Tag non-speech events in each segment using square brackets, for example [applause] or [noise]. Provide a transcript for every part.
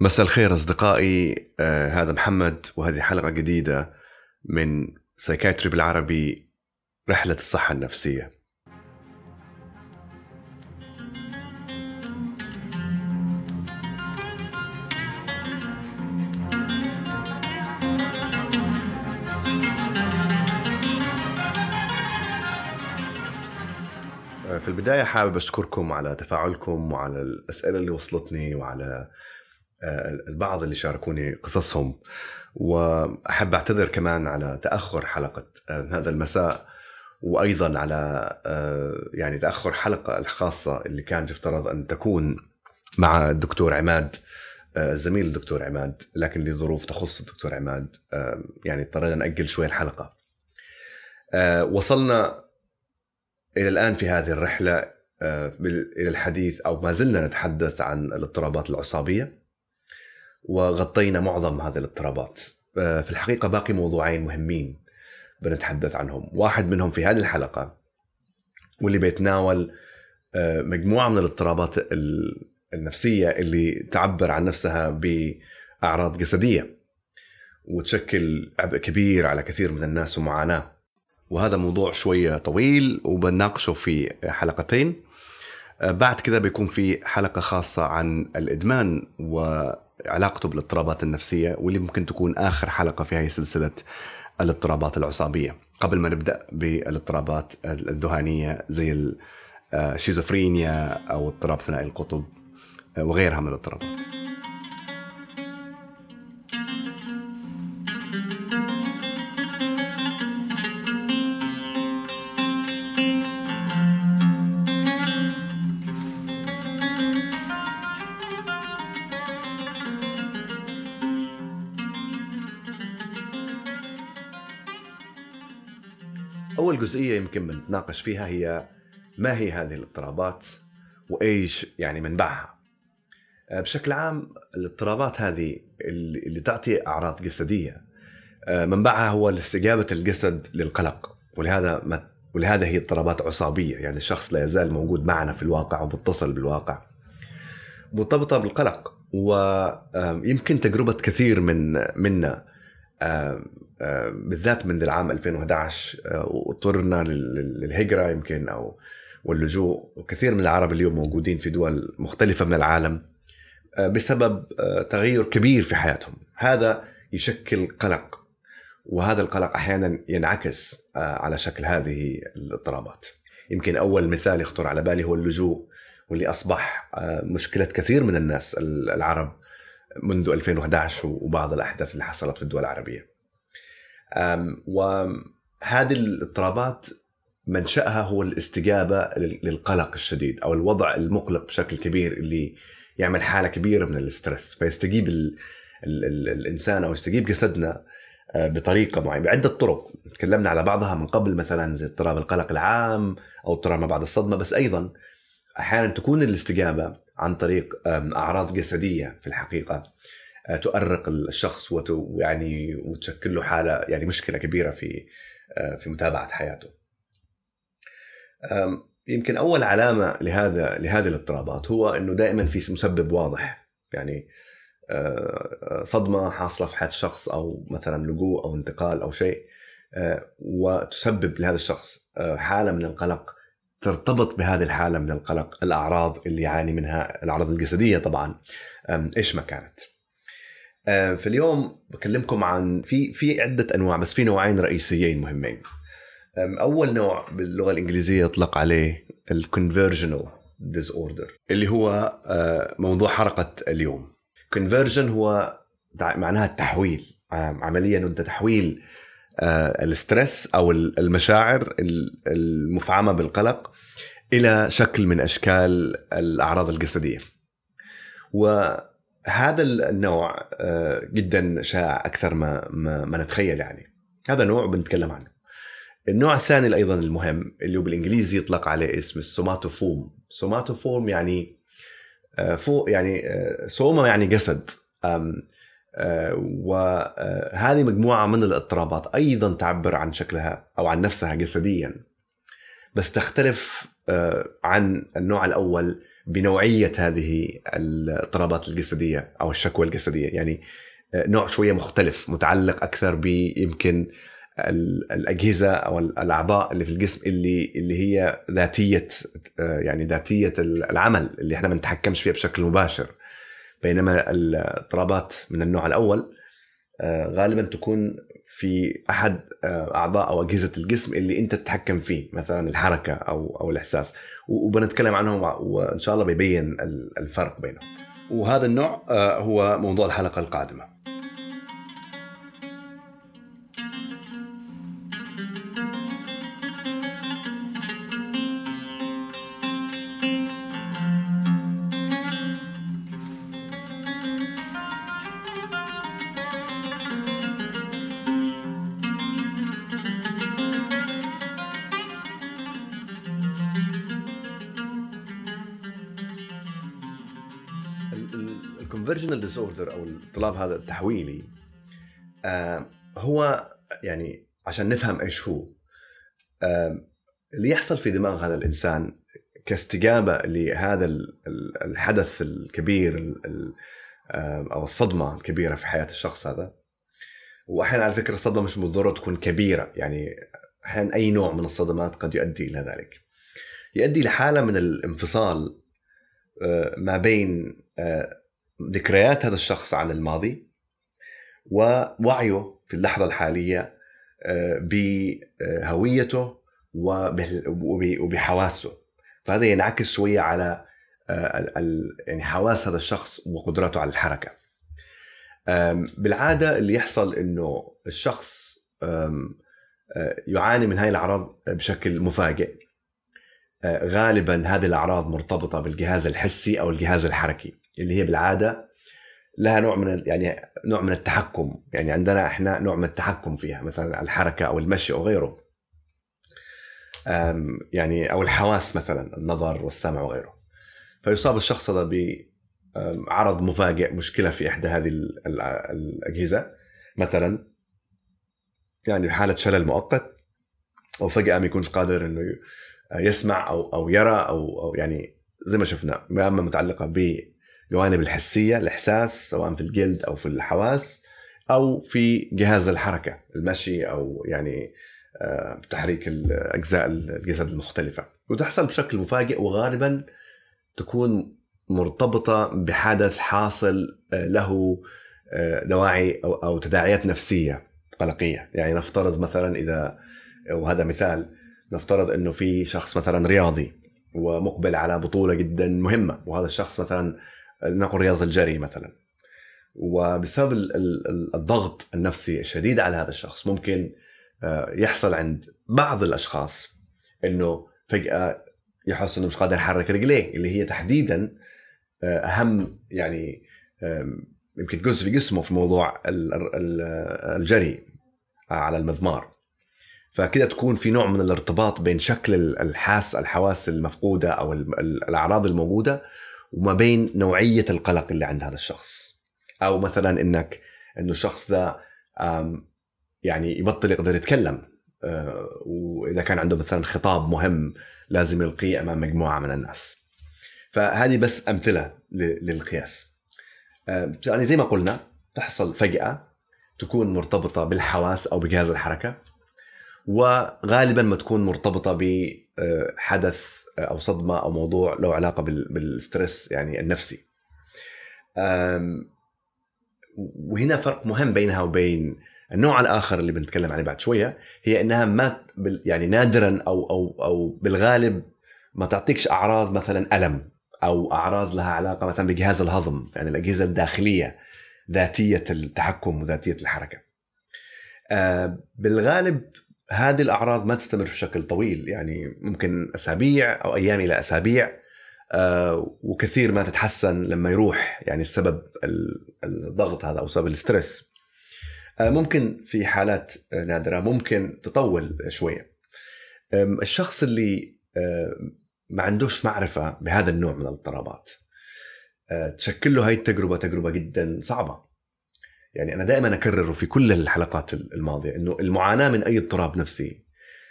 مساء الخير أصدقائي. آه هذا محمد وهذه حلقة جديدة من سايكاتري بالعربي رحلة الصحة النفسية. آه، في البداية حابب أشكركم على تفاعلكم وعلى الأسئلة اللي وصلتني وعلى البعض اللي شاركوني قصصهم. وأحب أعتذر كمان على تأخر حلقة آه، هذا المساء وأيضا على آه، يعني تأخر حلقة الخاصة اللي كان يفترض أن تكون مع الدكتور عماد الزميل الدكتور عماد. لكن لظروف تخص الدكتور عماد يعني اضطرينا نأجل شوي الحلقة. وصلنا إلى الآن في هذه الرحلة إلى الحديث أو ما زلنا نتحدث عن الاضطرابات العصابية. وغطينا معظم هذه الاضطرابات. آه، في الحقيقة باقي موضوعين مهمين بنتحدث عنهم. واحد منهم في هذه الحلقة واللي بيتناول آه، مجموعة من الاضطرابات النفسية اللي تعبر عن نفسها بأعراض جسدية وتشكل عبء كبير على كثير من الناس ومعاناة. وهذا موضوع شوية طويل وبناقشه في حلقتين. آه، بعد كذا بيكون في حلقة خاصة عن الإدمان و علاقته بالاضطرابات النفسية واللي ممكن تكون آخر حلقة في هذه سلسلة الاضطرابات العصابية. قبل ما نبدأ بالاضطرابات الذهانية زي الشيزوفرينيا أو اضطراب ثنائي القطب وغيرها من الاضطرابات. أول جزئية يمكن بنتناقش فيها هي ما هي هذه الاضطرابات وإيش يعني منبعها. آه، بشكل عام الاضطرابات هذه اللي تعطي أعراض جسدية آه، منبعها هو استجابة الجسد للقلق ولهذا ما ولهذا هي اضطرابات عصابية يعني الشخص لا يزال موجود معنا في الواقع ومتصل بالواقع. مرتبطة بالقلق ويمكن تجربة كثير من منا بالذات من العام 2011 واضطرنا للهجرة يمكن أو واللجوء. وكثير من العرب اليوم موجودين في دول مختلفة من العالم بسبب تغير كبير في حياتهم. هذا يشكل قلق وهذا القلق أحيانا ينعكس على شكل هذه الاضطرابات. يمكن أول مثال يخطر على بالي هو اللجوء واللي أصبح مشكلة كثير من الناس العرب منذ 2011 وبعض الأحداث اللي حصلت في الدول العربية. وهذه الاضطرابات منشأها هو الاستجابة للقلق الشديد أو الوضع المقلق بشكل كبير اللي يعمل حالة كبيرة من الاسترس فيستجيب ال ال ال الإنسان أو يستجيب جسدنا آه، بطريقة معينة بعدة طرق. تكلمنا على بعضها من قبل مثلا زي اضطراب القلق العام أو اضطراب ما بعد الصدمة. بس أيضا أحيانا تكون الاستجابة عن طريق أعراض جسدية في الحقيقة. تؤرق الشخص ويعني وتشكل له حالة يعني مشكلة كبيرة في آه، في متابعة حياته. يمكن أول علامة لهذا لهذه الاضطرابات هو إنه دائما في مسبب واضح يعني آه، صدمة حاصلة في حياة الشخص أو مثلا لجوء أو انتقال أو شيء وتسبب لهذا الشخص حالة من القلق ترتبط بهذه الحالة من القلق الأعراض اللي يعاني منها الأعراض الجسدية طبعا إيش ما كانت. آه، في اليوم بكلمكم عن في في عدة أنواع بس في نوعين رئيسيين مهمين. أول نوع باللغة الإنجليزية يطلق عليه ال conversional disorder اللي هو آه، موضوع حلقه اليوم. conversion هو معناها التحويل عمليا أنت تحويل آه، الستريس أو المشاعر المفعمة بالقلق إلى شكل من أشكال الأعراض الجسدية. و هذا النوع آه، جدا شائع أكثر ما, ما ما نتخيل يعني. هذا نوع بنتكلم عنه. النوع الثاني أيضا المهم اللي هو بالإنجليزي يطلق عليه اسم السوماتوفوم. سوماتوفوم يعني آه، فوق يعني آه، سوما يعني جسد. وهذه مجموعة من الاضطرابات أيضا تعبر عن شكلها أو عن نفسها جسديا. بس تختلف عن النوع الأول بنوعية هذه الاضطرابات الجسدية أو الشكوى الجسدية. يعني نوع شوية مختلف متعلق أكثر بيمكن الأجهزة أو الأعضاء اللي في الجسم اللي اللي هي ذاتية يعني ذاتية العمل اللي إحنا ما نتحكمش فيها بشكل مباشر. بينما الاضطرابات من النوع الأول غالبا تكون في أحد أعضاء أو أجهزة الجسم اللي أنت تتحكم فيه مثلا الحركة أو أو الإحساس. وبنتكلم عنهم وإن شاء الله بيبين الفرق بينهم. وهذا النوع هو موضوع الحلقة القادمة. ال conversional dis أو الاضطراب هذا التحويلي آه هو يعني عشان نفهم إيش هو آه اللي يحصل في دماغ هذا الإنسان كاستجابة لهذا الحدث الكبير آه أو الصدمة الكبيرة في حياة الشخص هذا. وأحيانا على فكرة الصدمة مش بالضروره تكون كبيرة يعني أحيانا أي نوع من الصدمات قد يؤدي إلى ذلك. يؤدي لحالة من الانفصال ما بين ذكريات هذا الشخص عن الماضي ووعيه في اللحظة الحالية آه، بهويته وبحواسه. فهذا ينعكس شوية على يعني حواس هذا الشخص وقدرته على الحركة. بالعادة اللي يحصل إنه الشخص يعاني من هاي الأعراض بشكل مفاجئ آه، غالبا هذه الأعراض مرتبطة بالجهاز الحسي أو الجهاز الحركي. اللي هي بالعادة لها نوع من يعني نوع من التحكم. يعني عندنا إحنا نوع من التحكم فيها مثلا الحركة أو المشي أو غيره. يعني أو الحواس مثلا النظر والسمع وغيره. فيصاب الشخص هذا بعرض مفاجئ مشكلة في إحدى هذه الأجهزة. مثلا يعني بحاله شلل مؤقت أو فجأة ما يكونش قادر إنه يسمع أو أو يرى أو أو يعني زي ما شفنا أما متعلقة بجوانب الحسيه الإحساس سواء في الجلد أو في الحواس أو في جهاز الحركة المشي أو يعني آه، تحريك الأجزاء الجسد المختلفة. وتحصل بشكل مفاجئ وغالبا تكون مرتبطة بحدث حاصل آه، له آه، دواعي أو تداعيات نفسية قلقية. يعني نفترض مثلا إذا وهذا مثال نفترض إنه في شخص مثلا رياضي ومقبل على بطولة جدا مهمة وهذا الشخص مثلا نقول رياض الجري مثلا. وبسبب الضغط النفسي الشديد على هذا الشخص ممكن آه، يحصل عند بعض الأشخاص إنه فجأة يحس إنه مش قادر يحرك رجليه اللي هي تحديدا آه، أهم يعني يمكن جزء في جسمه في موضوع الجري على المضمار. فكده تكون في نوع من الارتباط بين شكل الحاس الحواس المفقودة أو الأعراض الموجودة وما بين نوعية القلق اللي عند هذا الشخص. أو مثلا إنك إنه الشخص ذا يعني يبطل يقدر يتكلم. آه، وإذا كان عنده مثلا خطاب مهم لازم يلقيه أمام مجموعة من الناس. فهذه بس أمثلة للقياس. آه، يعني زي ما قلنا تحصل فجأة تكون مرتبطة بالحواس أو بجهاز الحركة. وغالبا ما تكون مرتبطة بحدث أو صدمة أو موضوع له علاقة بالستريس يعني النفسي وهنا فرق مهم بينها وبين النوع الآخر اللي بنتكلم عليه بعد شوية هي إنها ما يعني نادرا أو أو أو بالغالب ما تعطيكش أعراض مثلا ألم أو أعراض لها علاقة مثلا بجهاز الهضم يعني الأجهزة الداخلية ذاتية التحكم وذاتية الحركة. بالغالب هذه الأعراض ما تستمر بشكل طويل يعني ممكن أسابيع أو أيام إلى أسابيع آه وكثير ما تتحسن لما يروح يعني السبب الضغط هذا أو سبب الستريس. آه ممكن في حالات نادرة ممكن تطول شوية. الشخص اللي آه ما عندوش معرفة بهذا النوع من الاضطرابات تشكل له هاي التجربة تجربة جدا صعبة. يعني أنا دائما اكرره في كل الحلقات الماضية إنه المعاناة من أي اضطراب نفسي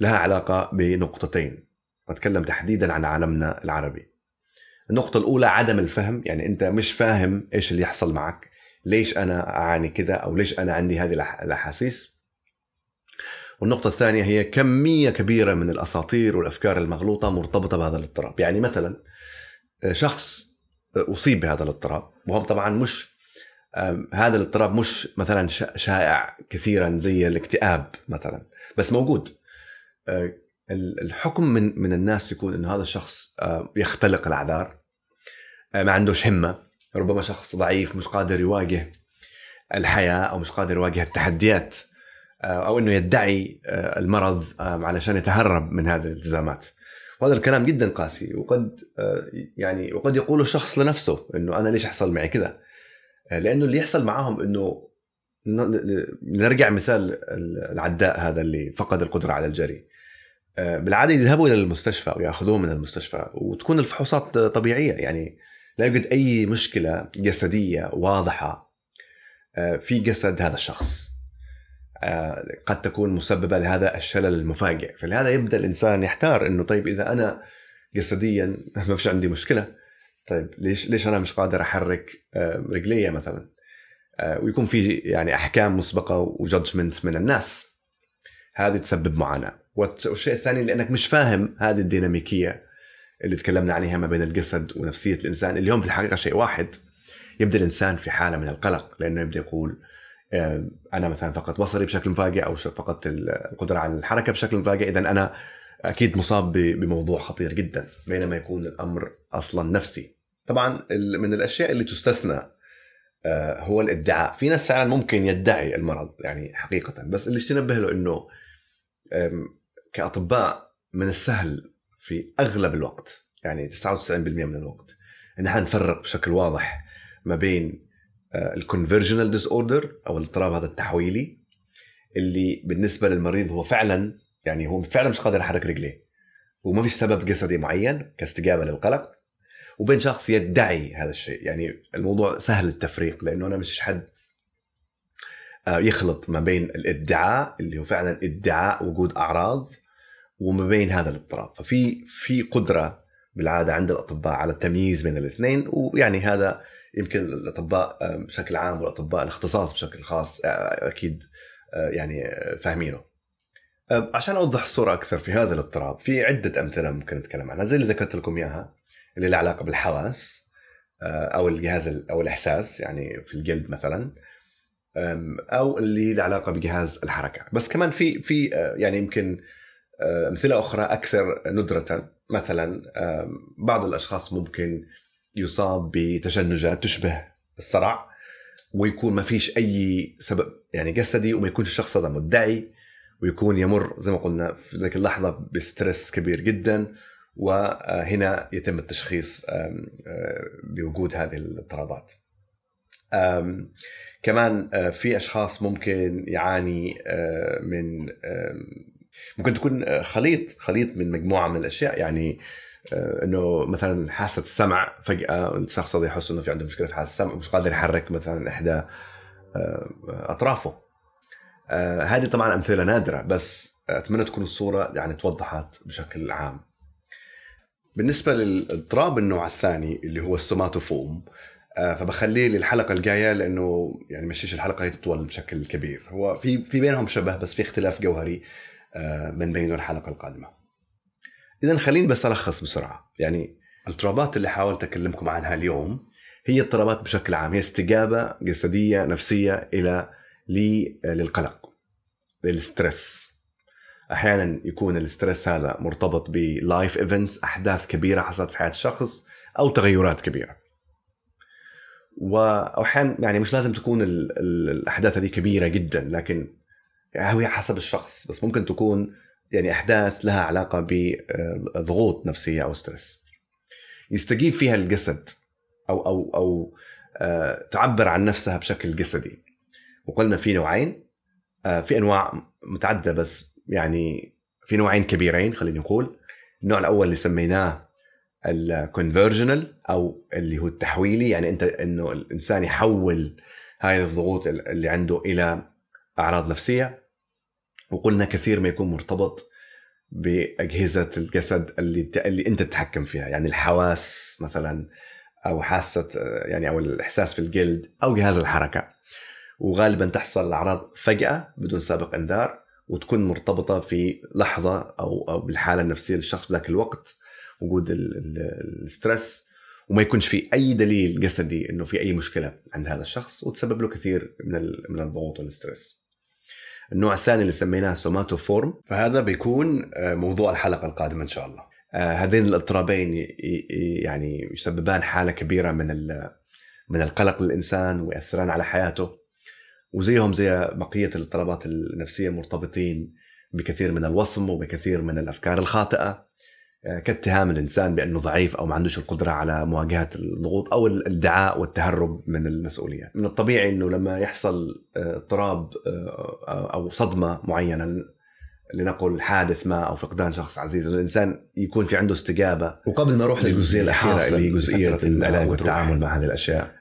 لها علاقة بنقطتين. أتكلم تحديدا عن عالمنا العربي. النقطة الأولى عدم الفهم يعني أنت مش فاهم إيش اللي يحصل معك. ليش أنا أعاني كذا؟ أو ليش أنا عندي هذه الأحاسيس؟ والنقطة الثانية هي كمية كبيرة من الأساطير والأفكار المغلوطة مرتبطة بهذا الاضطراب. يعني مثلا شخص أصيب بهذا الاضطراب وهم طبعا مش هذا الاضطراب مش مثلا شائع كثيرا زي الاكتئاب مثلا بس موجود. آه، الحكم من من الناس يكون إنه هذا الشخص آه، يختلق الأعذار آه، ما عندوش همة ربما شخص ضعيف مش قادر يواجه الحياة أو مش قادر يواجه التحديات أو إنه يدعي المرض علشان يتهرب من هذه الالتزامات. وهذا الكلام جدا قاسي وقد يعني وقد يقوله الشخص لنفسه إنه أنا ليش حصل معي كذا؟ لأنه اللي يحصل معاهم إنه نرجع مثال العداء هذا اللي فقد القدرة على الجري. آه، بالعادة يذهبوا إلى المستشفى ويأخذوه من المستشفى وتكون الفحوصات طبيعية. يعني لا يوجد أي مشكلة جسدية واضحة آه، في جسد هذا الشخص. آه، قد تكون مسببة لهذا الشلل المفاجئ. فلهذا يبدأ الإنسان يحتار إنه طيب إذا أنا جسديا [laughs] ما فيش عندي مشكلة. طيب ليش ليش أنا مش قادر أحرك رجلي مثلا؟ ويكون في يعني أحكام مسبقة وجادجمنت من الناس. هذه تسبب معاناة. والشيء الثاني لأنك مش فاهم هذه الديناميكية اللي تكلمنا عليها ما بين الجسد ونفسية الإنسان اللي هم في الحقيقة شيء واحد. يبدأ الإنسان في حالة من القلق لأنه يبدأ يقول أنا مثلا فقدت بصري بشكل مفاجئ أو فقدت القدرة على الحركة بشكل مفاجئ اذا أنا أكيد مصاب بموضوع خطير جدا بينما يكون الأمر أصلا نفسي. طبعا من الأشياء اللي تستثنى آه، هو الإدعاء. في ناس فعلا ممكن يدعي المرض يعني حقيقه. بس اللي تنبه له إنه كأطباء من السهل في أغلب الوقت يعني 99% من الوقت إن إحنا نفرق بشكل واضح ما بين ال conversion disorder أو الاضطراب هذا التحويلي اللي بالنسبة للمريض هو فعلا يعني هو فعلا مش قادر يحرك رجليه. وما في سبب جسدي معين كاستجابة للقلق. وبين شخص يدعي هذا الشيء. يعني الموضوع سهل التفريق لأنه أنا مش حد آه، يخلط ما بين الادعاء اللي هو فعلا ادعاء وجود أعراض وما بين هذا الاضطراب. ففي في قدرة بالعادة عند الأطباء على التمييز بين الاثنين ويعني هذا يمكن الأطباء آه، بشكل عام والأطباء الاختصاص بشكل خاص آه، أكيد يعني فاهمينه. عشان أوضح الصورة أكثر في هذا الاضطراب في عدة أمثلة ممكن نتكلم عنها. زي اللي ذكرت لكم إياها. اللي لها علاقة بالحواس أو الجهاز أو الإحساس يعني في الجلد مثلا أو اللي له علاقة بجهاز الحركة. بس كمان في في آه، يعني يمكن آه، أمثلة أخرى أكثر ندرة. مثلا بعض الأشخاص ممكن يصاب بتشنجات تشبه الصرع ويكون ما فيش أي سبب يعني جسدي وما يكونش الشخص هذا مدعي ويكون يمر زي ما قلنا في ذيك اللحظة بستريس كبير جدا. وهنا يتم التشخيص آه، بوجود هذه الاضطرابات. كمان آه، في أشخاص ممكن يعاني آه، من ممكن تكون خليط خليط من مجموعة من الأشياء. يعني إنه مثلا حاسة السمع فجأة الشخص هذا يحس إنه في عنده مشكلة في حاسة السمع مش قادر يحرك مثلا إحدى أطرافه. هذه طبعا أمثلة نادرة بس أتمنى تكون الصورة يعني توضحت بشكل عام. بالنسبة للإضطراب النوع الثاني اللي هو السوماتوفوم آه، فبخليه للحلقة الجاية لأنه يعني مشيش الحلقة هي تطول بشكل كبير. هو في في بينهم شبه بس في اختلاف جوهري آه، من بينه الحلقة القادمة. اذا خليني بس ألخص بسرعة. يعني الإضطرابات اللي حاولت أكلمكم عنها اليوم هي اضطرابات بشكل عام هي استجابة جسدية نفسية إلى للقلق للستريس. أحيانا يكون ال stress هذا مرتبط ب life events أحداث كبيرة حصلت في حياة الشخص أو تغيرات كبيرة. وأحيانا يعني مش لازم تكون الأحداث هذه كبيرة جدا لكن هي حسب الشخص. بس ممكن تكون يعني أحداث لها علاقة بضغوط نفسية أو stress يستجيب فيها الجسد أو أو أو آه، تعبر عن نفسها بشكل جسدي. وقلنا في نوعين آه، في أنواع متعددة بس يعني في نوعين كبيرين خلينا نقول. النوع الأول اللي سميناه الكونفرجنال أو اللي هو التحويلي يعني أنت إنه الإنسان يحول هاي الضغوط اللي عنده إلى أعراض نفسية. وقلنا كثير ما يكون مرتبط بأجهزة الجسد اللي اللي أنت تتحكم فيها يعني الحواس مثلا أو حاسة يعني أو الإحساس في الجلد أو جهاز الحركة. وغالبا تحصل الاعراض فجأة بدون سابق إنذار. وتكون مرتبطة في لحظة أو أو بالحالة النفسية للشخص في ذاك الوقت وجود ال stress وما يكونش في أي دليل جسدي إنه في أي مشكلة عند هذا الشخص وتسبب له كثير من من الضغوط وال stress. النوع الثاني اللي سميناه somatoform فهذا بيكون آه، موضوع الحلقة القادمة إن شاء الله. آه، هذين الاضطرابين يعني يسببان حالة كبيرة من من القلق للإنسان ويأثران على حياته وزيهم زي بقية الاضطرابات النفسية مرتبطين بكثير من الوصم وبكثير من الأفكار الخاطئة آه، كاتهام الإنسان بأنه ضعيف أو ما عندوش القدرة على مواجهة الضغوط أو الادعاء والتهرب من المسؤوليه. من الطبيعي إنه لما يحصل آه، اضطراب آه، أو صدمة معينة لنقل حادث ما أو فقدان شخص عزيز الإنسان يكون في عنده استجابة وقبل ما أروح للجزئية الأخيرة اللي هي جزئيه العلاج والتعامل مع هذه الأشياء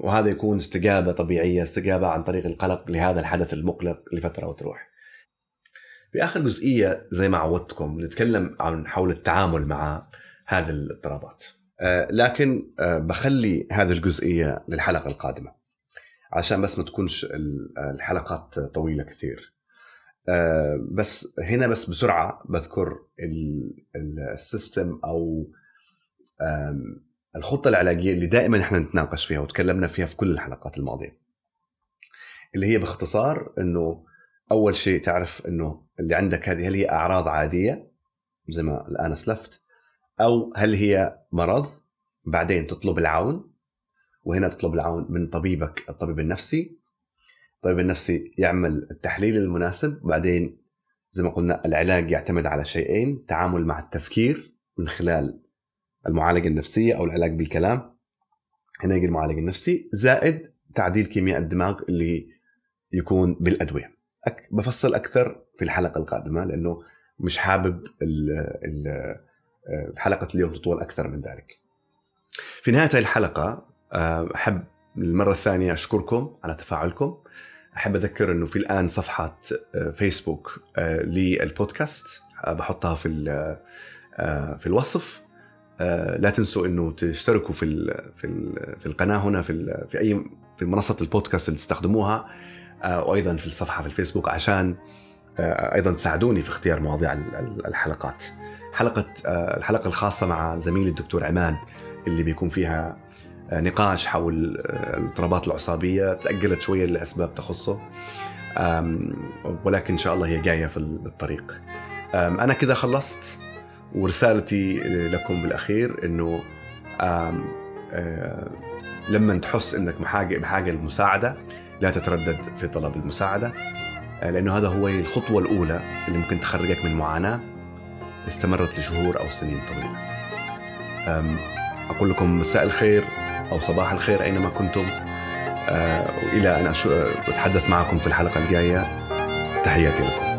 وهذا يكون استجابة طبيعية استجابة عن طريق القلق لهذا الحدث المقلق لفترة وتروح. في آخر جزئية زي ما عودتكم نتكلم عن حول التعامل مع هذه الاضطرابات. آه، لكن آه، بخلي هذه الجزئية للحلقة القادمة. عشان بس ما تكونش الحلقات طويلة كثير. آه، بس هنا بس بسرعة بذكر السيستم أو الخطة العلاجية اللي دائما إحنا نتناقش فيها وتكلمنا فيها في كل الحلقات الماضية. اللي هي باختصار إنه أول شيء تعرف إنه اللي عندك هذه هل هي أعراض عادية؟ زي ما الآن أسلفت. أو هل هي مرض؟ بعدين تطلب العون. وهنا تطلب العون من طبيبك الطبيب النفسي. الطبيب النفسي يعمل التحليل المناسب. بعدين زي ما قلنا العلاج يعتمد على شيئين تعامل مع التفكير من خلال المعالجة النفسية أو العلاج بالكلام. هنا يجي المعالج النفسي. زائد تعديل كيمياء الدماغ اللي يكون بالأدوية. أك بفصل أكثر في الحلقة القادمة لأنه مش حابب حلقة اليوم تطول أكثر من ذلك. في نهاية الحلقة آه، أحب للمرة الثانية أشكركم على تفاعلكم. أحب أذكر إنه في الآن صفحه آه، فيسبوك آه، للبودكاست. بحطها في في الوصف. آه، لا تنسوا إنه تشتركوا في في في القناة هنا في في أي في منصة البودكاست اللي تستخدموها آه، وأيضا في الصفحة في الفيسبوك عشان آه، أيضا تساعدوني في اختيار مواضيع الحلقات. حلقة الحلقة الخاصة مع زميلي الدكتور عماد اللي بيكون فيها نقاش حول الاضطرابات العصابية تأجلت شوية لأسباب تخصه ولكن إن شاء الله هي جاية في الطريق أنا كذا خلصت. ورسالتي لكم بالأخير إنه لما تحس إنك بحاجه بحاجة للمساعده لا تتردد في طلب المساعدة آه، لأنه هذا هو الخطوة الأولى اللي ممكن تخرجك من معاناة استمرت لشهور أو سنين طويلة. أقول لكم مساء الخير أو صباح الخير أينما كنتم آه، وإلى أن أتحدث معكم في الحلقة الجاية تحياتي لكم.